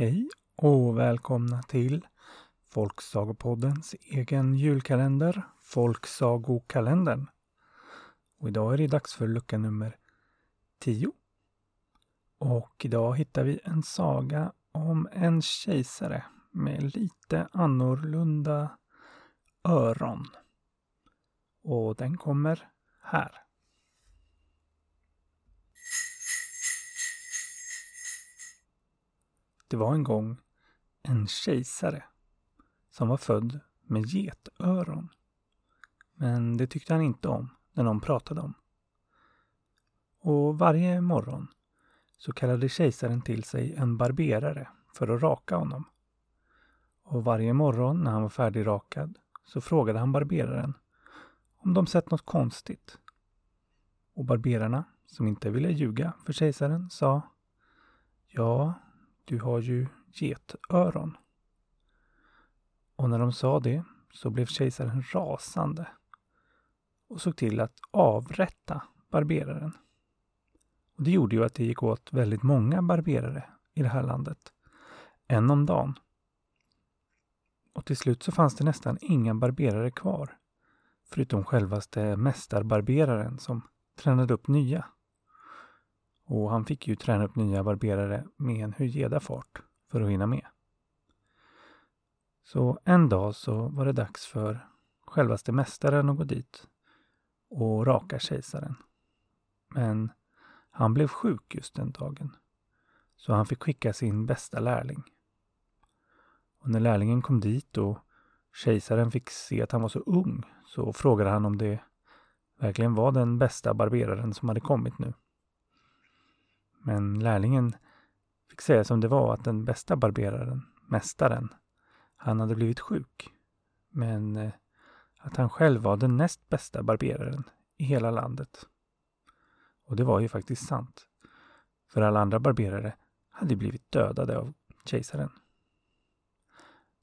Hej och välkomna till Folksagopoddens egen julkalender, Folksagokalendern. Och idag är det dags för lucka nummer 10. Och idag hittar vi en saga om en kejsare med lite annorlunda öron. Och den kommer här. Det var en gång en kejsare som var född med getöron. Men det tyckte han inte om när någon pratade om. Och varje morgon så kallade kejsaren till sig en barberare för att raka honom. Och varje morgon när han var färdigrakad så frågade han barberaren om de sett något konstigt. Och barberarna, som inte ville ljuga för kejsaren, sa Ja, du har ju getöron. Och när de sa det så blev kejsaren rasande och såg till att avrätta barberaren. Och det gjorde ju att det gick åt väldigt många barberare i det här landet. En om dagen. Och till slut så fanns det nästan inga barberare kvar. Förutom självaste mästarbarberaren som tränade upp nya. Och han fick ju träna upp nya barberare med en hyjeda fart för att hinna med. Så en dag så var det dags för självaste mästaren att gå dit och raka kejsaren. Men han blev sjuk just den dagen. Så han fick skicka sin bästa lärling. Och när lärlingen kom dit och kejsaren fick se att han var så ung så frågade han om det verkligen var den bästa barberaren som hade kommit nu. Men lärlingen fick säga som det var att den bästa barberaren, mästaren, han hade blivit sjuk. Men eh, att han själv var den näst bästa barberaren i hela landet. Och det var ju faktiskt sant. För alla andra barberare hade blivit dödade av kejsaren.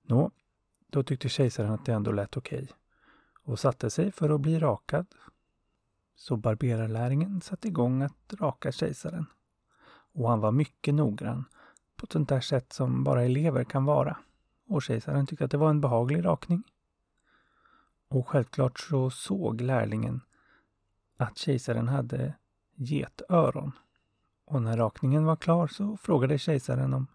Nå, då tyckte kejsaren att det ändå lät okej okay och satte sig för att bli rakad. Så barberarlärlingen satte igång att raka kejsaren. Och han var mycket noggrann på ett sånt där sätt som bara elever kan vara. Och kejsaren tyckte att det var en behaglig rakning. Och självklart så såg lärlingen att kejsaren hade getöron. Och när rakningen var klar så frågade kejsaren om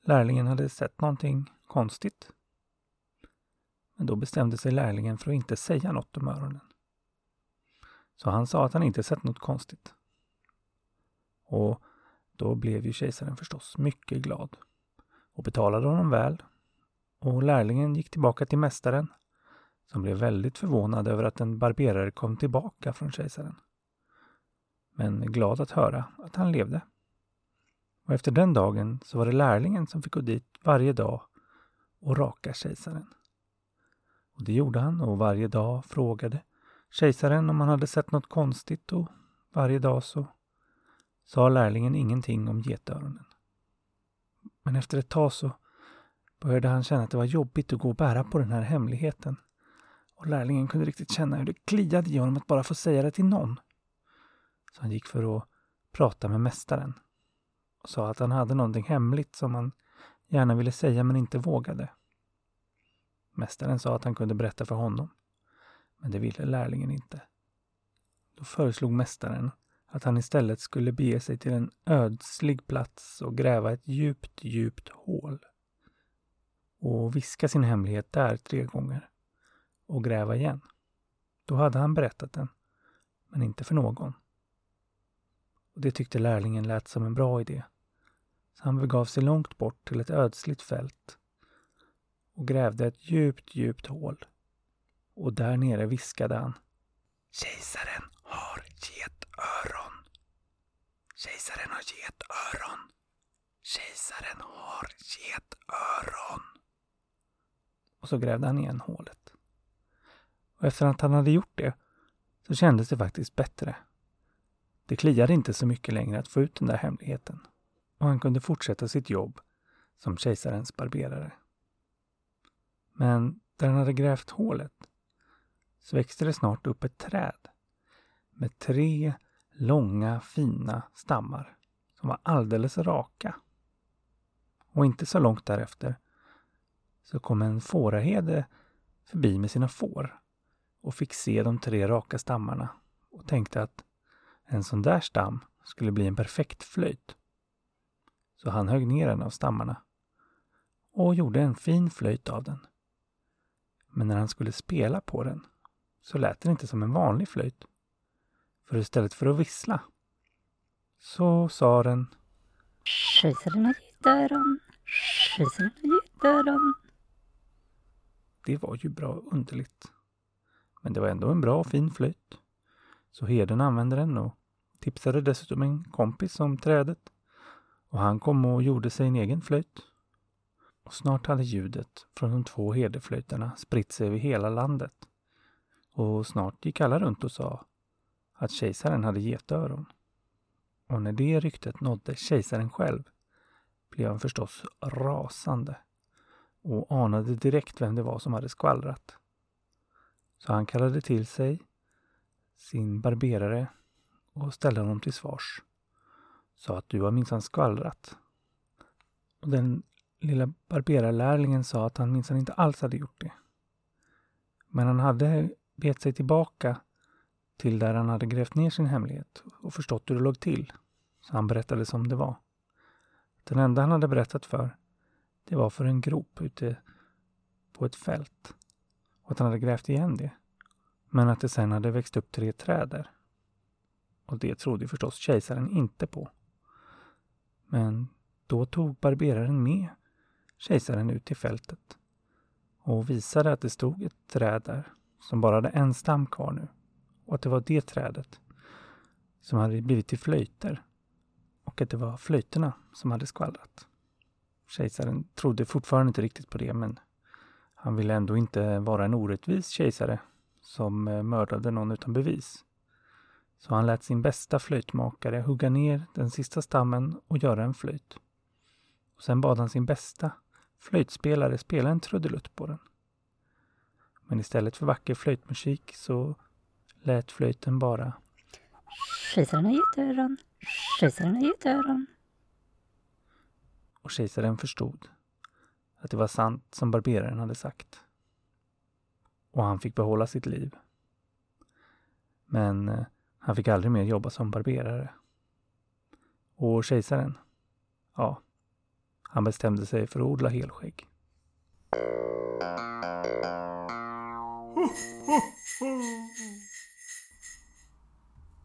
lärlingen hade sett någonting konstigt. Men då bestämde sig lärlingen för att inte säga något om öronen. Så han sa att han inte sett något konstigt. Och då blev ju kejsaren förstås mycket glad och betalade honom väl. Och lärlingen gick tillbaka till mästaren som blev väldigt förvånad över att en barberare kom tillbaka från kejsaren. Men glad att höra att han levde. Och efter den dagen så var det lärlingen som fick gå dit varje dag och raka kejsaren. Och det gjorde han och varje dag frågade kejsaren om han hade sett något konstigt och varje dag så sa lärlingen ingenting om getöronen. Men efter ett tag så började han känna att det var jobbigt att gå och bära på den här hemligheten. Och lärlingen kunde riktigt känna hur det kliade i honom att bara få säga det till någon. Så han gick för att prata med mästaren och sa att han hade någonting hemligt som han gärna ville säga men inte vågade. Mästaren sa att han kunde berätta för honom, men det ville lärlingen inte. Då föreslog mästaren att han istället skulle bege sig till en ödslig plats och gräva ett djupt, djupt hål. Och viska sin hemlighet där tre gånger. Och gräva igen. Då hade han berättat den, men inte för någon. Och det tyckte lärlingen lät som en bra idé. Så han begav sig långt bort till ett ödsligt fält och grävde ett djupt, djupt hål. Och där nere viskade han. Kejsaren har getöron. Kejsaren har getöron. Kejsaren har getöron. Och så grävde han igen hålet. Och efter att han hade gjort det så kändes det faktiskt bättre. Det kliade inte så mycket längre att få ut den där hemligheten och han kunde fortsätta sitt jobb som kejsarens barberare. Men där han hade grävt hålet så växte det snart upp ett träd med tre långa fina stammar som var alldeles raka. Och inte så långt därefter så kom en fåraherde förbi med sina får och fick se de tre raka stammarna och tänkte att en sån där stam skulle bli en perfekt flöjt. Så han högg ner en av stammarna och gjorde en fin flöjt av den. Men när han skulle spela på den så lät den inte som en vanlig flöjt. För istället för att vissla så sa den Kejsaren har getöron, kejsaren har getöron. Det var ju bra underligt. Men det var ändå en bra och fin flöjt. Så herden använde den och tipsade dessutom en kompis om trädet. Och han kom och gjorde sig en egen flöjt. Och snart hade ljudet från de två herdeflöjterna spritt sig över hela landet. Och snart gick alla runt och sa att kejsaren hade getöron. Och när det ryktet nådde kejsaren själv blev han förstås rasande och anade direkt vem det var som hade skvallrat. Så han kallade till sig sin barberare och ställde honom till svars. Sa att du har minsann skvallrat. Och den lilla barberarlärlingen sa att han minsann inte alls hade gjort det. Men han hade bet sig tillbaka till där han hade grävt ner sin hemlighet och förstått hur det låg till. Så han berättade som det var. Den enda han hade berättat för, det var för en grop ute på ett fält. Och att han hade grävt igen det. Men att det sen hade växt upp tre träd där. Och det trodde förstås kejsaren inte på. Men då tog barberaren med kejsaren ut till fältet och visade att det stod ett träd där som bara hade en stam kvar nu. Och att det var det trädet som hade blivit till flöjter. Och att det var flöjterna som hade skvallrat. Kejsaren trodde fortfarande inte riktigt på det men han ville ändå inte vara en orättvis kejsare som eh, mördade någon utan bevis. Så han lät sin bästa flöjtmakare hugga ner den sista stammen och göra en flöjt. Och sen bad han sin bästa flöjtspelare spela en trudelutt på den. Men istället för vacker flöjtmusik så lät flöjten bara Kejsaren har getöron, kejsaren har getöron. Och kejsaren förstod att det var sant som barberaren hade sagt. Och han fick behålla sitt liv. Men eh, han fick aldrig mer jobba som barberare. Och kejsaren, ja, han bestämde sig för att odla helskägg.